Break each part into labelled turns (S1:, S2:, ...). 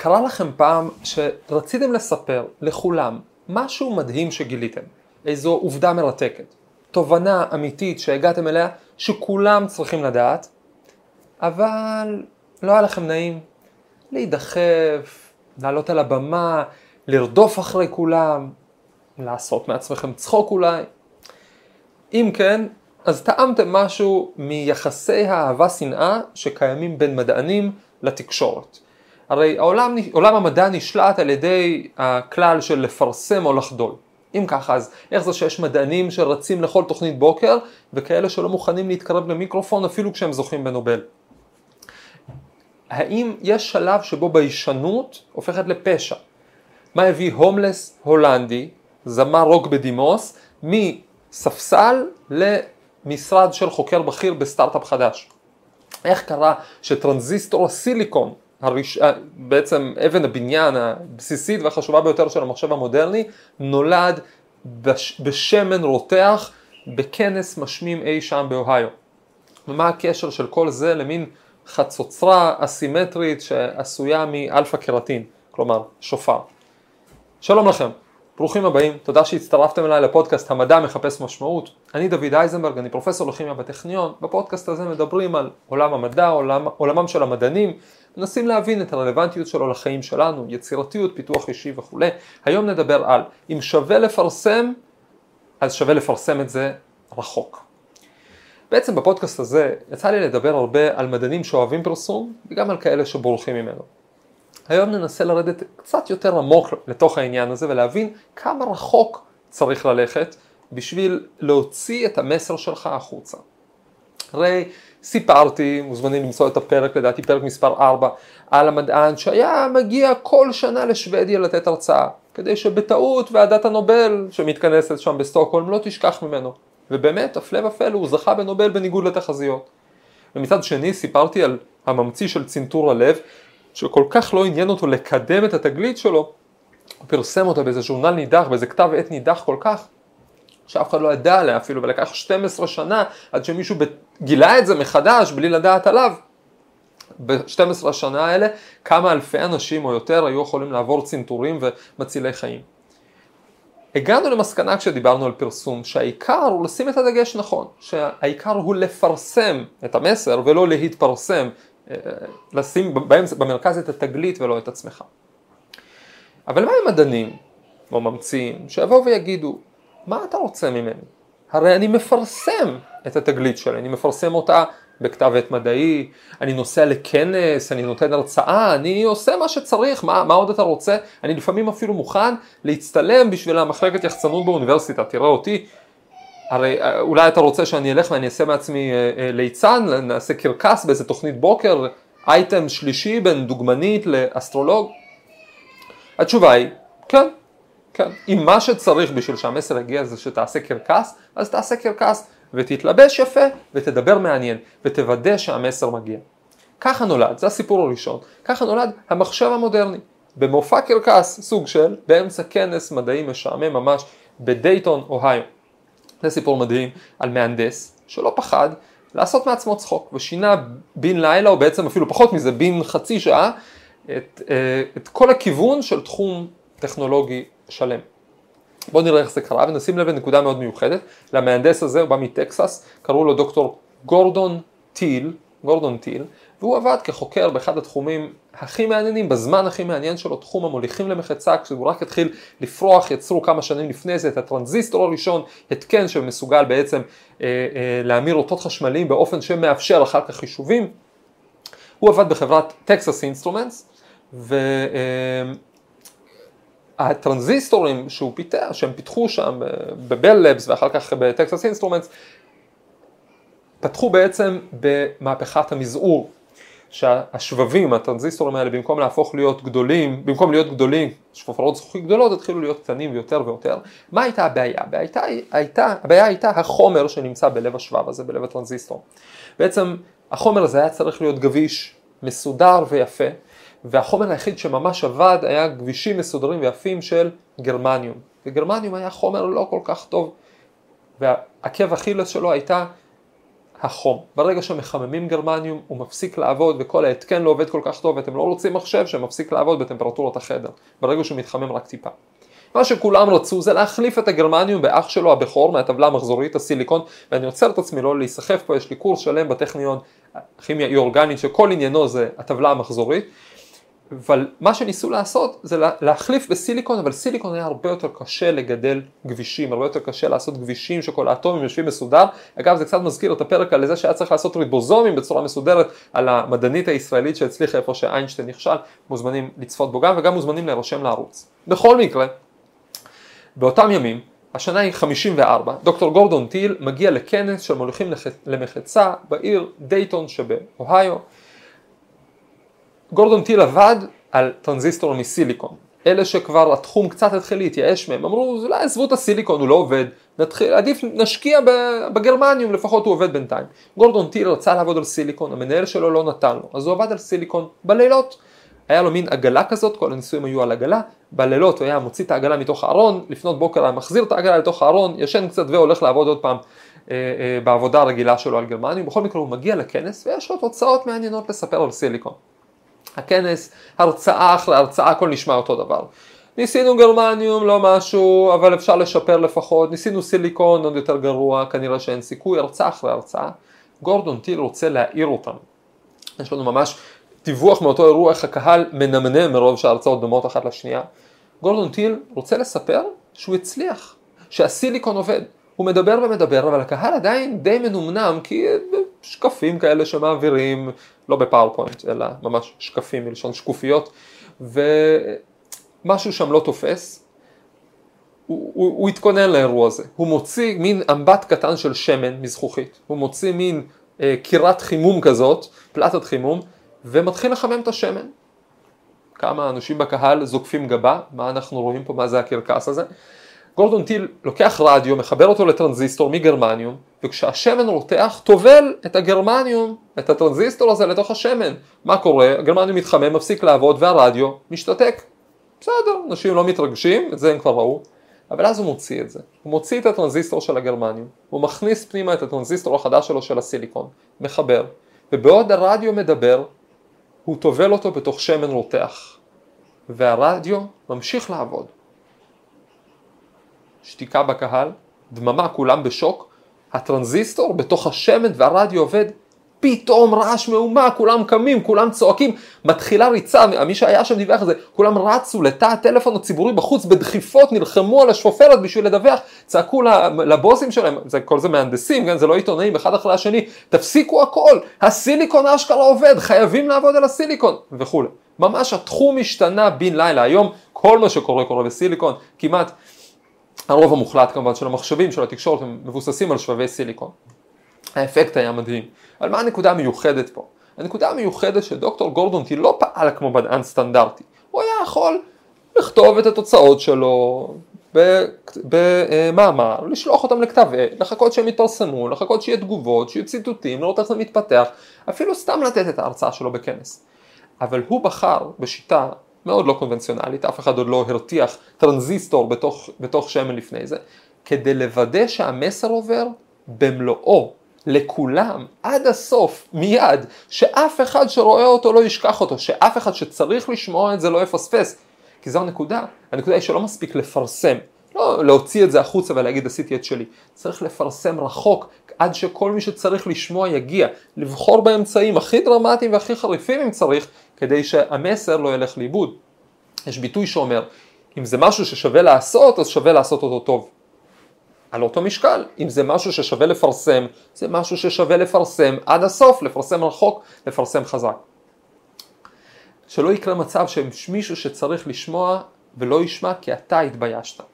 S1: קרה לכם פעם שרציתם לספר לכולם משהו מדהים שגיליתם, איזו עובדה מרתקת, תובנה אמיתית שהגעתם אליה שכולם צריכים לדעת, אבל לא היה לכם נעים להידחף, לעלות על הבמה, לרדוף אחרי כולם, לעשות מעצמכם צחוק אולי. אם כן, אז טעמתם משהו מיחסי האהבה-שנאה שקיימים בין מדענים לתקשורת. הרי העולם, עולם המדע נשלט על ידי הכלל של לפרסם או לחדול. אם ככה, אז איך זה שיש מדענים שרצים לכל תוכנית בוקר, וכאלה שלא מוכנים להתקרב למיקרופון אפילו כשהם זוכים בנובל? האם יש שלב שבו ביישנות הופכת לפשע? מה הביא הומלס הולנדי, זמר רוק בדימוס, מספסל למשרד של חוקר בכיר בסטארט-אפ חדש? איך קרה שטרנזיסטור הסיליקון הראש... אה, בעצם אבן הבניין הבסיסית והחשובה ביותר של המחשב המודרני, נולד בש... בשמן רותח בכנס משמים אי שם באוהיו. ומה הקשר של כל זה למין חצוצרה אסימטרית שעשויה מאלפא קרטין, כלומר שופר. שלום לכם, ברוכים הבאים, תודה שהצטרפתם אליי לפודקאסט המדע מחפש משמעות. אני דוד אייזנברג, אני פרופסור לכימיה בטכניון. בפודקאסט הזה מדברים על עולם המדע, עולם, עולמם של המדענים, מנסים להבין את הרלוונטיות שלו לחיים שלנו, יצירתיות, פיתוח אישי וכולי. היום נדבר על אם שווה לפרסם, אז שווה לפרסם את זה רחוק. בעצם בפודקאסט הזה יצא לי לדבר הרבה על מדענים שאוהבים פרסום וגם על כאלה שבורחים ממנו. היום ננסה לרדת קצת יותר עמוק לתוך העניין הזה ולהבין כמה רחוק צריך ללכת בשביל להוציא את המסר שלך החוצה. הרי סיפרתי, מוזמנים למצוא את הפרק, לדעתי פרק מספר 4, על המדען שהיה מגיע כל שנה לשוודיה לתת הרצאה, כדי שבטעות ועדת הנובל שמתכנסת שם בסטוקהולם לא תשכח ממנו. ובאמת, הפלא ופלא, הוא זכה בנובל בניגוד לתחזיות. ומצד שני, סיפרתי על הממציא של צנתור הלב, שכל כך לא עניין אותו לקדם את התגלית שלו, הוא פרסם אותה באיזה ז'ורנל נידח, באיזה כתב עת נידח כל כך, שאף אחד לא ידע עליה אפילו, ולקח 12 שנה עד שמישהו גילה את זה מחדש בלי לדעת עליו. ב-12 השנה האלה כמה אלפי אנשים או יותר היו יכולים לעבור צנתורים ומצילי חיים. הגענו למסקנה כשדיברנו על פרסום שהעיקר הוא לשים את הדגש נכון, שהעיקר הוא לפרסם את המסר ולא להתפרסם, אה, לשים במרכז את התגלית ולא את עצמך. אבל מה עם מדענים או ממציאים שיבואו ויגידו מה אתה רוצה ממני? הרי אני מפרסם את התגלית שלי, אני מפרסם אותה בכתב עת מדעי, אני נוסע לכנס, אני נותן הרצאה, אני עושה מה שצריך, מה, מה עוד אתה רוצה? אני לפעמים אפילו מוכן להצטלם בשביל המחלקת יחצנות באוניברסיטה, תראה אותי, הרי אה, אולי אתה רוצה שאני אלך ואני אעשה מעצמי אה, אה, ליצן, נעשה קרקס באיזה תוכנית בוקר, אייטם שלישי בין דוגמנית לאסטרולוג? התשובה היא, כן, כן. אם מה שצריך בשביל שהמסר יגיע זה שתעשה קרקס, אז תעשה קרקס ותתלבש יפה ותדבר מעניין ותוודא שהמסר מגיע. ככה נולד, זה הסיפור הראשון, ככה נולד המחשב המודרני. במופע קרקס, סוג של, באמצע כנס מדעי משעמם ממש בדייטון, אוהיו. זה סיפור מדהים על מהנדס שלא פחד לעשות מעצמו צחוק ושינה בן לילה או בעצם אפילו פחות מזה בן חצי שעה את, אה, את כל הכיוון של תחום טכנולוגי שלם. בואו נראה איך זה קרה ונשים לב לנקודה מאוד מיוחדת. למהנדס הזה, הוא בא מטקסס, קראו לו דוקטור גורדון טיל, גורדון טיל, והוא עבד כחוקר באחד התחומים הכי מעניינים, בזמן הכי מעניין שלו, תחום המוליכים למחצה, כשהוא רק התחיל לפרוח, יצרו כמה שנים לפני זה את הטרנזיסטור הראשון, התקן שמסוגל בעצם אה, אה, להמיר אותות חשמליים באופן שמאפשר אחר כך חישובים. הוא עבד בחברת Texas Instruments, ו... אה, הטרנזיסטורים שהוא פיתח, שהם פיתחו שם ב Bell Labs ואחר כך ב Texas Instruments, פתחו בעצם במהפכת המזעור, שהשבבים, הטרנזיסטורים האלה, במקום להפוך להיות גדולים, במקום להיות גדולים, שפופרות זכוכית גדולות, התחילו להיות קטנים ויותר ויותר. מה הייתה הבעיה? הבעיה הייתה, הבעיה הייתה החומר שנמצא בלב השבב הזה, בלב הטרנזיסטור. בעצם החומר הזה היה צריך להיות גביש, מסודר ויפה, והחומר היחיד שממש עבד היה גבישים מסודרים ויפים של גרמניום. וגרמניום היה חומר לא כל כך טוב, והעקב אכילס שלו הייתה החום. ברגע שמחממים גרמניום הוא מפסיק לעבוד וכל ההתקן לא עובד כל כך טוב ואתם לא רוצים מחשב שמפסיק לעבוד בטמפרטורת החדר. ברגע שהוא מתחמם רק טיפה. מה שכולם רצו זה להחליף את הגרמניום באח שלו הבכור מהטבלה המחזורית הסיליקון ואני עוצר את עצמי לא להיסחף פה יש לי קורס שלם בטכניון כימיה אי אורגנית שכל עניינו זה הטבלה המחזורית אבל מה שניסו לעשות זה להחליף בסיליקון, אבל סיליקון היה הרבה יותר קשה לגדל גבישים, הרבה יותר קשה לעשות גבישים שכל האטומים יושבים מסודר. אגב זה קצת מזכיר את הפרק על זה שהיה צריך לעשות ריבוזומים בצורה מסודרת על המדענית הישראלית שהצליחה איפה שאיינשטיין נכשל, מוזמנים לצפות בו גם וגם מוזמנים להירשם לערוץ. בכל מקרה, באותם ימים, השנה היא 54, דוקטור גורדון טיל מגיע לכנס של מוליכים למחצה בעיר דייטון שבאוהיו. גורדון טיל עבד על טרנזיסטור מסיליקון. אלה שכבר התחום קצת התחיל להתייאש מהם, אמרו אולי עזבו את הסיליקון, הוא לא עובד, נתחיל, עדיף נשקיע בגרמניום, לפחות הוא עובד בינתיים. גורדון טיל רצה לעבוד על סיליקון, המנהל שלו לא נתן לו, אז הוא עבד על סיליקון בלילות. היה לו מין עגלה כזאת, כל הניסויים היו על עגלה, בלילות הוא היה מוציא את העגלה מתוך הארון, לפנות בוקר היה מחזיר את העגלה לתוך הארון, ישן קצת והולך לעבוד עוד פעם אה, אה, בעבודה הרגילה שלו על גרמניום, בכל מקרה הוא מגיע לכנס ויש לו תוצאות מעניינות לספר על סיליקון. הכנס, הרצאה אחרי הרצאה, הכל נשמע אותו דבר. ניסינו גרמניום, לא משהו, אבל אפשר לשפר לפחות, ניסינו סיליקון, עוד יותר גרוע, כנראה שאין סיכוי, הרצאה אחרי הרצאה. גורדון טיל רוצה להעיר אותם. יש לנו ממש דיווח מאותו אירוע איך הקהל מנמנם מרוב שההרצאות דומות אחת לשנייה. גורדון טיל רוצה לספר שהוא הצליח, שהסיליקון עובד. הוא מדבר ומדבר, אבל הקהל עדיין די מנומנם, כי שקפים כאלה שמעבירים, לא ב PowerPoint, אלא ממש שקפים מלשון שקופיות, ומשהו שם לא תופס. הוא, הוא, הוא התכונן לאירוע הזה, הוא מוציא מין אמבט קטן של שמן מזכוכית, הוא מוציא מין אה, קירת חימום כזאת, פלטת חימום, ומתחיל לחמם את השמן. כמה אנשים בקהל זוקפים גבה, מה אנחנו רואים פה, מה זה הקרקס הזה. גורדון טיל לוקח רדיו, מחבר אותו לטרנזיסטור מגרמניום, וכשהשמן רותח, טובל את הגרמניום, את הטרנזיסטור הזה לתוך השמן. מה קורה? הגרמניום מתחמם, מפסיק לעבוד, והרדיו משתתק. בסדר, אנשים לא מתרגשים, את זה הם כבר ראו, אבל אז הוא מוציא את זה. הוא מוציא את הטרנזיסטור של הגרמניום, הוא מכניס פנימה את הטרנזיסטור החדש שלו של הסיליקון, מחבר, ובעוד הרדיו מדבר, הוא טובל אותו בתוך שמן רותח, והרדיו ממשיך לעבוד. שתיקה בקהל, דממה, כולם בשוק, הטרנזיסטור בתוך השמן והרדיו עובד, פתאום רעש מהומה, כולם קמים, כולם צועקים, מתחילה ריצה, מי שהיה שם דיווח על זה, כולם רצו לתא הטלפון הציבורי בחוץ בדחיפות, נלחמו על השופרת בשביל לדווח, צעקו לבוסים שלהם, זה, כל זה מהנדסים, כן, זה לא עיתונאים אחד אחרי השני, תפסיקו הכל, הסיליקון אשכרה עובד, חייבים לעבוד על הסיליקון וכולי. ממש התחום השתנה בן לילה, היום כל מה שקורה קורה בסיליקון, כמעט הרוב המוחלט כמובן של המחשבים של התקשורת הם מבוססים על שבבי סיליקון. האפקט היה מדהים. אבל מה הנקודה המיוחדת פה? הנקודה המיוחדת שדוקטור גורדון טי לא פעל כמו מדען סטנדרטי. הוא היה יכול לכתוב את התוצאות שלו במאמר, לשלוח אותם לכתב עת, לחכות שהם יתפרסמו, לחכות שיהיה תגובות, שיהיו ציטוטים, לראות איך זה מתפתח, אפילו סתם לתת את ההרצאה שלו בכנס. אבל הוא בחר בשיטה מאוד לא קונבנציונלית, אף אחד עוד לא הרתיח טרנזיסטור בתוך, בתוך שמן לפני זה, כדי לוודא שהמסר עובר במלואו, לכולם, עד הסוף, מיד, שאף אחד שרואה אותו לא ישכח אותו, שאף אחד שצריך לשמוע את זה לא יפספס, כי זו הנקודה, הנקודה היא שלא מספיק לפרסם, לא להוציא את זה החוצה ולהגיד עשיתי את שלי, צריך לפרסם רחוק עד שכל מי שצריך לשמוע יגיע, לבחור באמצעים הכי דרמטיים והכי חריפים אם צריך, כדי שהמסר לא ילך לאיבוד. יש ביטוי שאומר, אם זה משהו ששווה לעשות, אז שווה לעשות אותו טוב. על אותו משקל, אם זה משהו ששווה לפרסם, זה משהו ששווה לפרסם עד הסוף, לפרסם רחוק, לפרסם חזק. שלא יקרה מצב שיש מישהו שצריך לשמוע ולא ישמע כי אתה התביישת.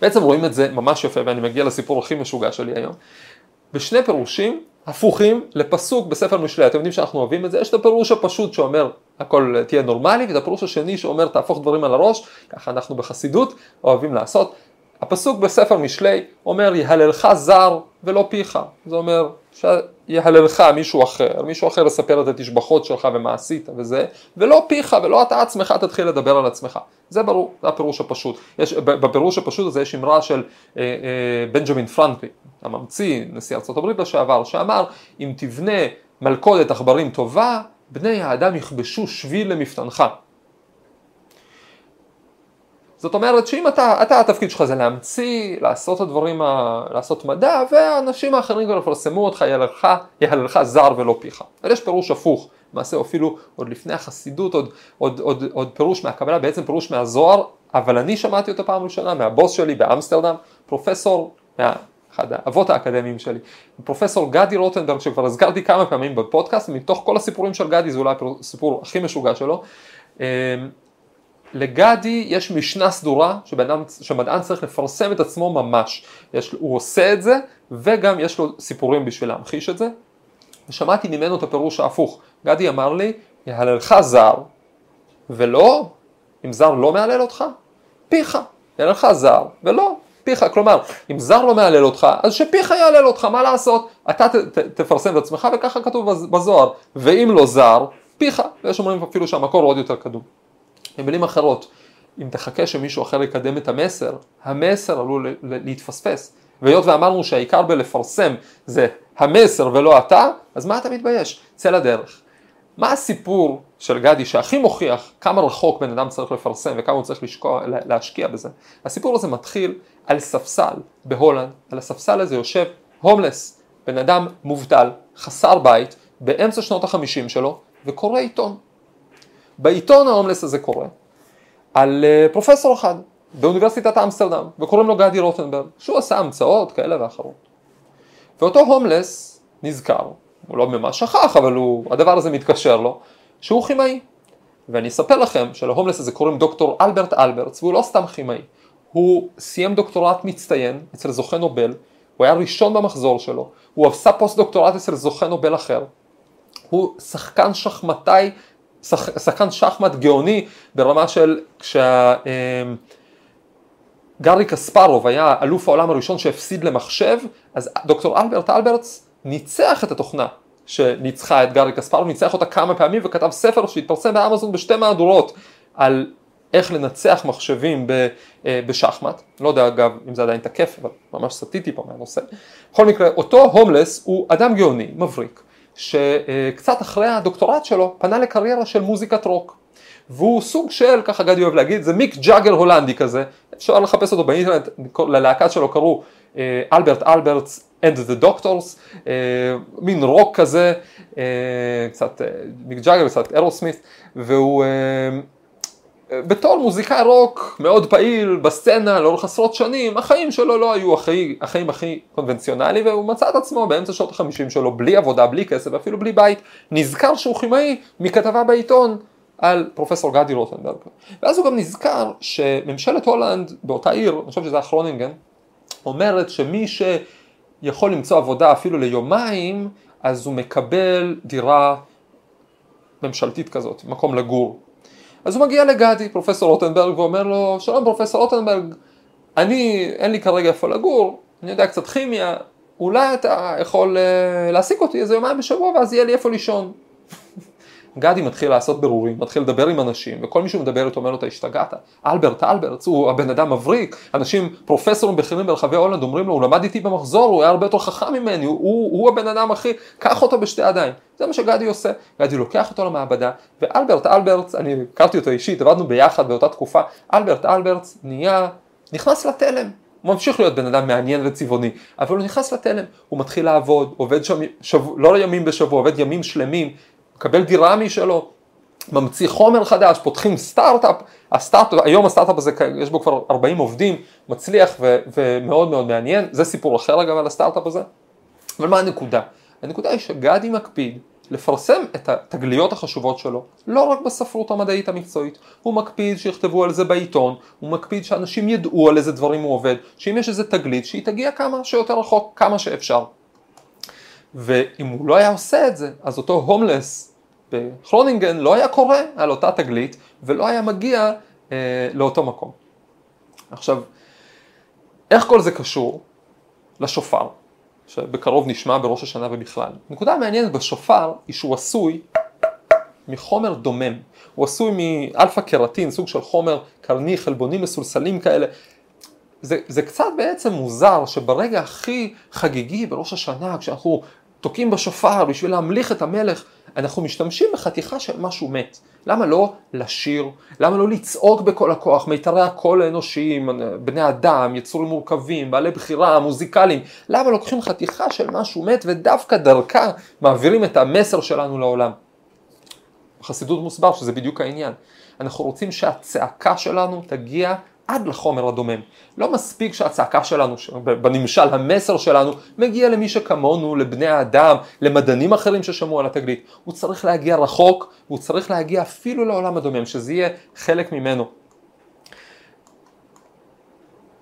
S1: בעצם רואים את זה ממש יפה ואני מגיע לסיפור הכי משוגע שלי היום. בשני פירושים הפוכים לפסוק בספר משלי, אתם יודעים שאנחנו אוהבים את זה, יש את הפירוש הפשוט שאומר הכל תהיה נורמלי ואת הפירוש השני שאומר תהפוך דברים על הראש, ככה אנחנו בחסידות אוהבים לעשות. הפסוק בספר משלי אומר יהללך זר ולא פיך. זה אומר שיהללך מישהו אחר, מישהו אחר יספר את התשבחות שלך ומה עשית וזה, ולא פיך ולא אתה עצמך תתחיל לדבר על עצמך. זה ברור, זה הפירוש הפשוט. יש, בפירוש הפשוט הזה יש אמרה של אה, אה, בנג'מין פרנקלין, הממציא, נשיא ארה"ב לשעבר, שאמר אם תבנה מלכודת עכברים טובה, בני האדם יכבשו שביל למפתנך. זאת אומרת שאם אתה, אתה התפקיד שלך זה להמציא, לעשות את הדברים, ה, לעשות מדע, והאנשים האחרים כבר יפרסמו אותך, יהללך, יהללך זר ולא פיך. אבל יש פירוש הפוך, למעשה אפילו עוד לפני החסידות, עוד, עוד, עוד, עוד פירוש מהקבלה, בעצם פירוש מהזוהר, אבל אני שמעתי אותו פעם ראשונה מהבוס שלי באמסטרדם, פרופסור, מה, אחד האבות האקדמיים שלי, פרופסור גדי רוטנברג, שכבר הזכרתי כמה פעמים בפודקאסט, מתוך כל הסיפורים של גדי, זה אולי הסיפור הכי משוגע שלו, אמ, לגדי יש משנה סדורה שמדען צריך לפרסם את עצמו ממש. יש, הוא עושה את זה וגם יש לו סיפורים בשביל להמחיש את זה. ושמעתי ממנו את הפירוש ההפוך. גדי אמר לי, יהללך זר, ולא, אם זר לא מהלל אותך, פיך. יהללך זר, ולא, פיך. כלומר, אם זר לא מהלל אותך, אז שפיך יהלל אותך, מה לעשות? אתה ת, ת, תפרסם את עצמך וככה כתוב בזוהר. ואם לא זר, פיך. ויש אומרים אפילו שהמקור עוד יותר קדום. במילים אחרות, אם תחכה שמישהו אחר יקדם את המסר, המסר עלול להתפספס. והיות ואמרנו שהעיקר בלפרסם זה המסר ולא אתה, אז מה אתה מתבייש? צא לדרך. מה הסיפור של גדי שהכי מוכיח כמה רחוק בן אדם צריך לפרסם וכמה הוא צריך לשקוע, להשקיע בזה? הסיפור הזה מתחיל על ספסל בהולנד, על הספסל הזה יושב הומלס, בן אדם מובטל, חסר בית, באמצע שנות החמישים שלו, וקורא עיתון. בעיתון ההומלס הזה קורה על אה, פרופסור אחד באוניברסיטת אמסטרדם וקוראים לו גדי רוטנברג שהוא עשה המצאות כאלה ואחרות. ואותו הומלס נזכר, הוא לא ממש שכח אבל הוא, הדבר הזה מתקשר לו שהוא כימאי. ואני אספר לכם שלהומלס הזה קוראים דוקטור אלברט אלברטס והוא לא סתם כימאי. הוא סיים דוקטורט מצטיין אצל זוכה נובל הוא היה ראשון במחזור שלו הוא עשה פוסט דוקטורט אצל זוכה נובל אחר. הוא שחקן שחמטאי שחקן שחמט גאוני ברמה של כשה... אמ, קספרוב היה אלוף העולם הראשון שהפסיד למחשב, אז דוקטור אלברט אלברטס ניצח את התוכנה שניצחה את גארי קספרוב, ניצח אותה כמה פעמים וכתב ספר שהתפרסם באמזון בשתי מהדורות על איך לנצח מחשבים אה, בשחמט, לא יודע אגב אם זה עדיין תקף, אבל ממש סטיתי פה מהנושא. בכל מקרה, אותו הומלס הוא אדם גאוני, מבריק, שקצת אחרי הדוקטורט שלו פנה לקריירה של מוזיקת רוק. והוא סוג של, ככה גדי אוהב להגיד, זה מיק ג'אגר הולנדי כזה, אפשר לחפש אותו באינטרנט, ללהקה שלו קראו אלברט אלברטס the Doctors, אה, מין רוק כזה, אה, קצת מיק ג'אגר, קצת אירוסמית, והוא בתור מוזיקאי רוק מאוד פעיל בסצנה לאורך עשרות שנים, החיים שלו לא היו החיים, החיים הכי קונבנציונליים והוא מצא את עצמו באמצע שעות החמישים שלו בלי עבודה, בלי כסף ואפילו בלי בית, נזכר שהוא כימאי מכתבה בעיתון על פרופסור גדי רוטנברג. ואז הוא גם נזכר שממשלת הולנד באותה עיר, אני חושב שזה היה כרונינגן, אומרת שמי שיכול למצוא עבודה אפילו ליומיים, אז הוא מקבל דירה ממשלתית כזאת, מקום לגור. אז הוא מגיע לגדי, פרופסור רוטנברג, ואומר לו, שלום פרופסור רוטנברג, אני, אין לי כרגע איפה לגור, אני יודע קצת כימיה, אולי אתה יכול uh, להעסיק אותי איזה יומיים בשבוע ואז יהיה לי איפה לישון. גדי מתחיל לעשות ברורים, מתחיל לדבר עם אנשים, וכל מי שהוא מדבר איתו אומר לו, אתה השתגעת? אלברט, אלברט, הוא הבן אדם מבריק, אנשים, פרופסורים בכירים ברחבי הולנד אומרים לו, הוא למד איתי במחזור, הוא היה הרבה יותר חכם ממני, הוא, הוא, הוא הבן אדם הכי, קח אותו בשתי ידיים. זה מה שגדי עושה, גדי לוקח אותו למעבדה, ואלברט, אלברט, אני הכרתי אותו אישית, עבדנו ביחד באותה תקופה, אלברט, אלברט נהיה, נכנס לתלם. הוא ממשיך להיות בן אדם מעניין וצבעוני, אבל הוא נכנס לתלם, הוא מתחיל לעבוד, עובד שם, שבוע, לא ימים בשבוע, עובד ימים שלמים, מקבל דירה משלו, ממציא חומר חדש, פותחים סטארט-אפ, הסטארט, היום הסטארט-אפ הזה יש בו כבר 40 עובדים, מצליח ו, ומאוד מאוד מעניין, זה סיפור אחר אגב על הסטארט-אפ הזה, אבל מה הנקודה? הנקודה היא שגדי מקפיד לפרסם את התגליות החשובות שלו, לא רק בספרות המדעית המקצועית, הוא מקפיד שיכתבו על זה בעיתון, הוא מקפיד שאנשים ידעו על איזה דברים הוא עובד, שאם יש איזה תגלית שהיא תגיע כמה שיותר רחוק, כמה שאפשר. ואם הוא לא היה עושה את זה, אז אותו הומלס בכרונינגן לא היה קורא על אותה תגלית ולא היה מגיע אה, לאותו מקום. עכשיו, איך כל זה קשור לשופר? שבקרוב נשמע בראש השנה ובכלל. נקודה המעניינת בשופר היא שהוא עשוי מחומר דומם. הוא עשוי מאלפא קרטין, סוג של חומר קרני, חלבונים מסולסלים כאלה. זה, זה קצת בעצם מוזר שברגע הכי חגיגי בראש השנה, כשאנחנו תוקעים בשופר בשביל להמליך את המלך, אנחנו משתמשים בחתיכה של משהו מת. למה לא לשיר? למה לא לצעוק בכל הכוח? מיתרי הקול האנושיים, בני אדם, יצורים מורכבים, בעלי בחירה, מוזיקליים. למה לוקחים חתיכה של משהו מת ודווקא דרכה מעבירים את המסר שלנו לעולם? בחסידות מוסבר שזה בדיוק העניין. אנחנו רוצים שהצעקה שלנו תגיע עד לחומר הדומם. לא מספיק שהצעקה שלנו, בנמשל המסר שלנו, מגיע למי שכמונו, לבני האדם, למדענים אחרים ששמעו על התגלית. הוא צריך להגיע רחוק, הוא צריך להגיע אפילו לעולם הדומם, שזה יהיה חלק ממנו.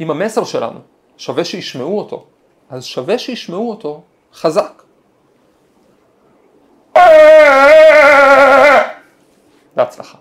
S1: אם המסר שלנו שווה שישמעו אותו, אז שווה שישמעו אותו חזק. בהצלחה.